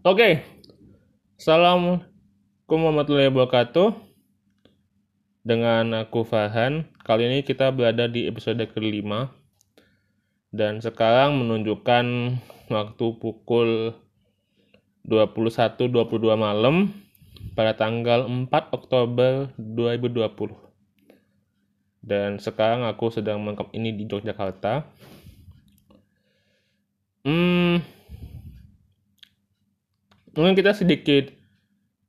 Oke. Assalamualaikum warahmatullahi wabarakatuh. Dengan aku Farhan. Kali ini kita berada di episode kelima. Dan sekarang menunjukkan waktu pukul 21.22 malam pada tanggal 4 Oktober 2020. Dan sekarang aku sedang mengangkat ini di Yogyakarta. Hmm, mungkin kita sedikit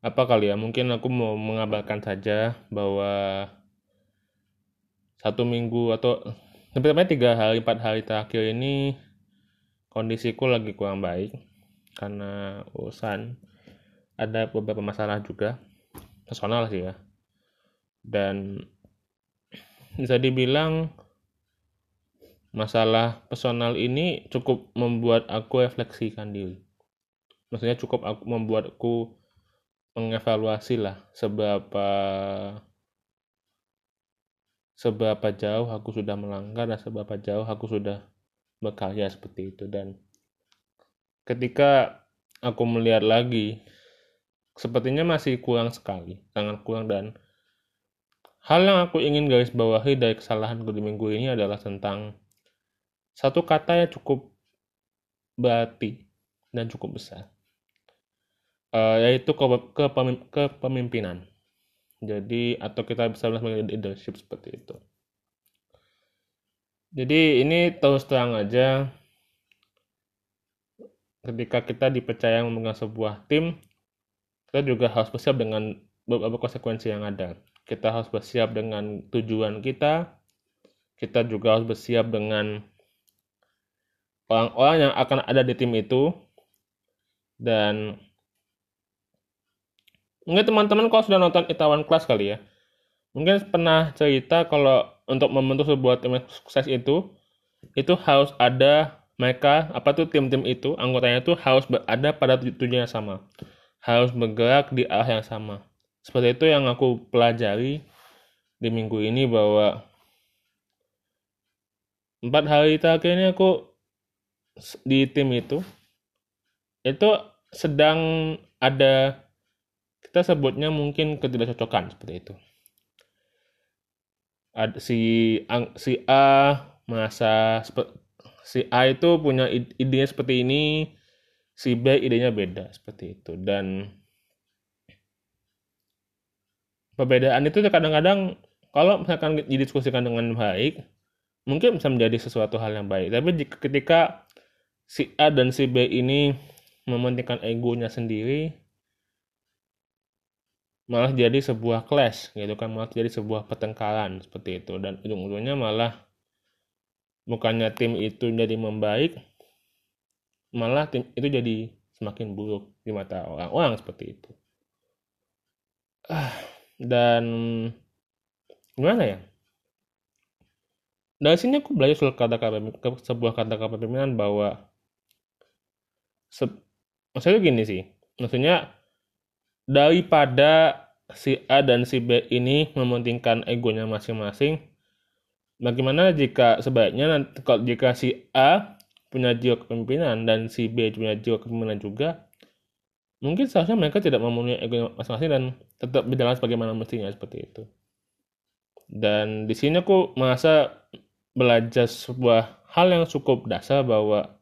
apa kali ya mungkin aku mau mengabarkan saja bahwa satu minggu atau sebenarnya tiga hari empat hari terakhir ini kondisiku lagi kurang baik karena urusan ada beberapa masalah juga personal sih ya. Dan bisa dibilang masalah personal ini cukup membuat aku refleksikan diri maksudnya cukup aku membuatku mengevaluasi lah seberapa seberapa jauh aku sudah melanggar dan seberapa jauh aku sudah berkarya seperti itu. Dan ketika aku melihat lagi sepertinya masih kurang sekali sangat kurang. Dan hal yang aku ingin garis bawahi dari kesalahan di minggu ini adalah tentang satu kata yang cukup berarti dan cukup besar uh, yaitu ke, ke, kepemimpinan. Jadi atau kita bisa bilang sebagai leadership seperti itu. Jadi ini terus terang aja ketika kita dipercaya memegang sebuah tim, kita juga harus bersiap dengan beberapa konsekuensi yang ada. Kita harus bersiap dengan tujuan kita, kita juga harus bersiap dengan orang-orang yang akan ada di tim itu, dan Mungkin teman-teman kalau sudah nonton Itaewon Class kali ya. Mungkin pernah cerita kalau untuk membentuk sebuah tim sukses itu itu harus ada mereka apa tuh tim-tim itu anggotanya itu harus berada pada tujuan yang sama harus bergerak di arah yang sama seperti itu yang aku pelajari di minggu ini bahwa empat hari terakhir ini aku di tim itu itu sedang ada kita sebutnya mungkin ketidakcocokan seperti itu. Si si A masa si A itu punya idenya seperti ini, si B idenya beda seperti itu dan perbedaan itu kadang-kadang kalau misalkan didiskusikan dengan baik mungkin bisa menjadi sesuatu hal yang baik tapi ketika si A dan si B ini mementingkan egonya sendiri malah jadi sebuah clash gitu kan malah jadi sebuah pertengkaran seperti itu. Dan ujung-ujungnya malah bukannya tim itu jadi membaik malah tim itu jadi semakin buruk di mata orang-orang seperti itu. Ah, dan gimana ya? Dari sini aku belajar soal kata-kata sebuah kata-kata pimpinan bahwa se maksudnya gini sih maksudnya daripada si A dan si B ini mementingkan egonya masing-masing, bagaimana jika sebaiknya nanti kalau jika si A punya jiwa kepemimpinan dan si B punya jiwa kepemimpinan juga, mungkin seharusnya mereka tidak memenuhi ego masing-masing dan tetap berjalan sebagaimana mestinya seperti itu. Dan di sini aku merasa belajar sebuah hal yang cukup dasar bahwa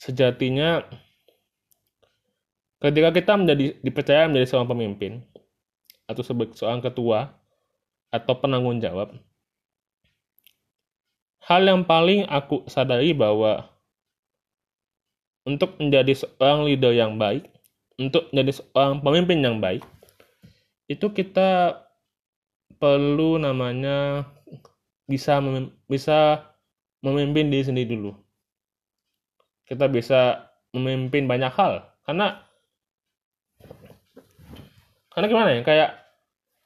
sejatinya Ketika kita menjadi dipercaya menjadi seorang pemimpin atau sebagai seorang ketua atau penanggung jawab, hal yang paling aku sadari bahwa untuk menjadi seorang leader yang baik, untuk menjadi seorang pemimpin yang baik, itu kita perlu namanya bisa mem bisa memimpin diri sendiri dulu. Kita bisa memimpin banyak hal karena karena gimana ya kayak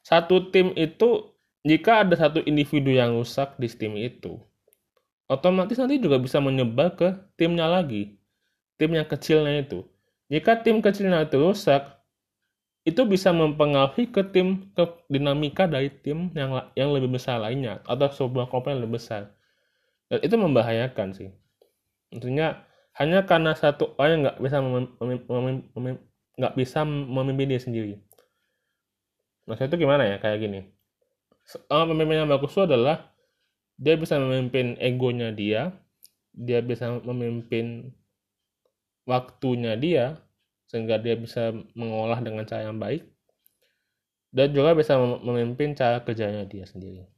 satu tim itu jika ada satu individu yang rusak di tim itu otomatis nanti juga bisa menyebar ke timnya lagi tim yang kecilnya itu. Jika tim kecilnya itu rusak itu bisa mempengaruhi ke tim ke dinamika dari tim yang yang lebih besar lainnya atau sebuah kelompok yang lebih besar. Dan itu membahayakan sih. Tentunya hanya karena satu orang nggak bisa nggak bisa memimpin dia sendiri maksudnya itu gimana ya? Kayak gini. Orang pemimpin yang bagus itu adalah dia bisa memimpin egonya dia dia bisa memimpin waktunya dia sehingga dia bisa mengolah dengan cara yang baik dan juga bisa memimpin cara kerjanya dia sendiri.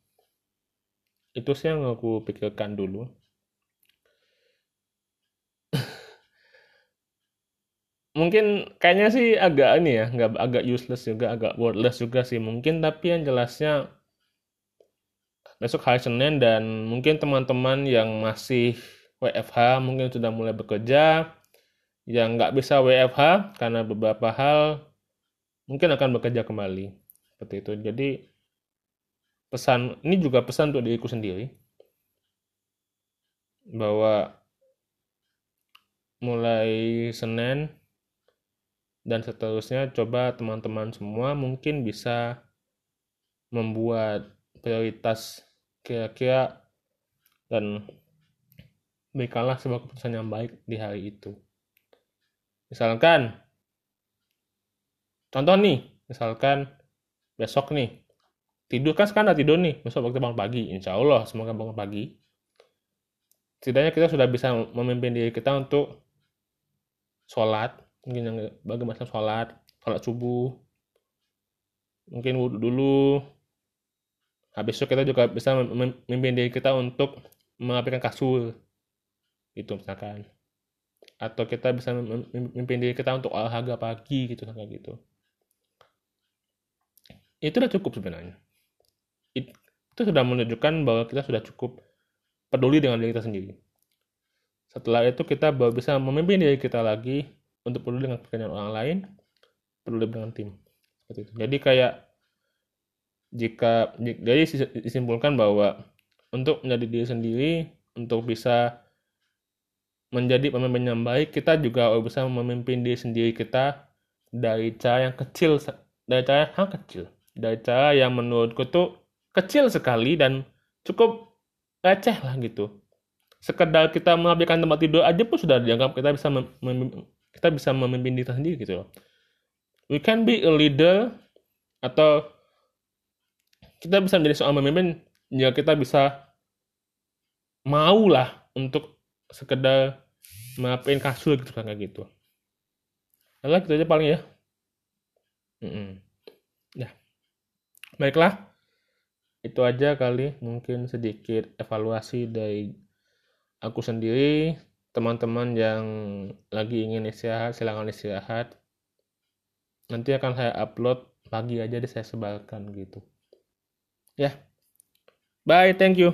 Itu sih yang aku pikirkan dulu mungkin kayaknya sih agak ini ya nggak agak useless juga agak worthless juga sih. Mungkin tapi yang jelasnya besok hari Senin dan mungkin teman-teman yang masih WFH mungkin sudah mulai bekerja yang nggak bisa WFH karena beberapa hal mungkin akan bekerja kembali. Seperti itu. Jadi pesan ini juga pesan untuk diriku sendiri bahwa mulai Senin dan seterusnya coba teman-teman semua mungkin bisa membuat prioritas kira-kira dan berikanlah sebuah keputusan yang baik di hari itu. Misalkan, contoh nih, misalkan besok nih, tidur kan sekarang tidur nih, besok waktu bangun pagi, insya Allah semoga bangun pagi. Setidaknya kita sudah bisa memimpin diri kita untuk sholat, mungkin yang bagaimana sholat, sholat subuh, mungkin wudhu dulu, habis itu kita juga bisa memimpin diri kita untuk merapikan kasur, itu misalkan. Atau kita bisa memimpin diri kita untuk olahraga pagi gitu kayak gitu. Itu udah cukup sebenarnya. Itu sudah menunjukkan bahwa kita sudah cukup peduli dengan diri kita sendiri. Setelah itu kita baru bisa memimpin diri kita lagi untuk peduli dengan pekerjaan orang lain peduli dengan tim. Jadi kayak jika jadi disimpulkan bahwa untuk menjadi diri sendiri untuk bisa menjadi pemimpin yang baik, kita juga bisa memimpin diri sendiri kita dari cara yang kecil, dari cara yang kecil, dari cara yang menurutku tuh kecil sekali dan cukup receh lah gitu. Sekedar kita menghabiskan tempat tidur aja pun sudah dianggap kita bisa kita bisa memimpin diri sendiri gitu loh. We can be a leader atau kita bisa menjadi seorang pemimpin jika kita bisa mau lah untuk sekedar maafin kasur gitu kayak gitu Alah gitu aja paling ya mm -mm. ya baiklah itu aja kali mungkin sedikit evaluasi dari aku sendiri teman-teman yang lagi ingin istirahat silahkan istirahat. Nanti akan saya upload pagi aja deh saya sebarkan gitu. Ya. Bye thank you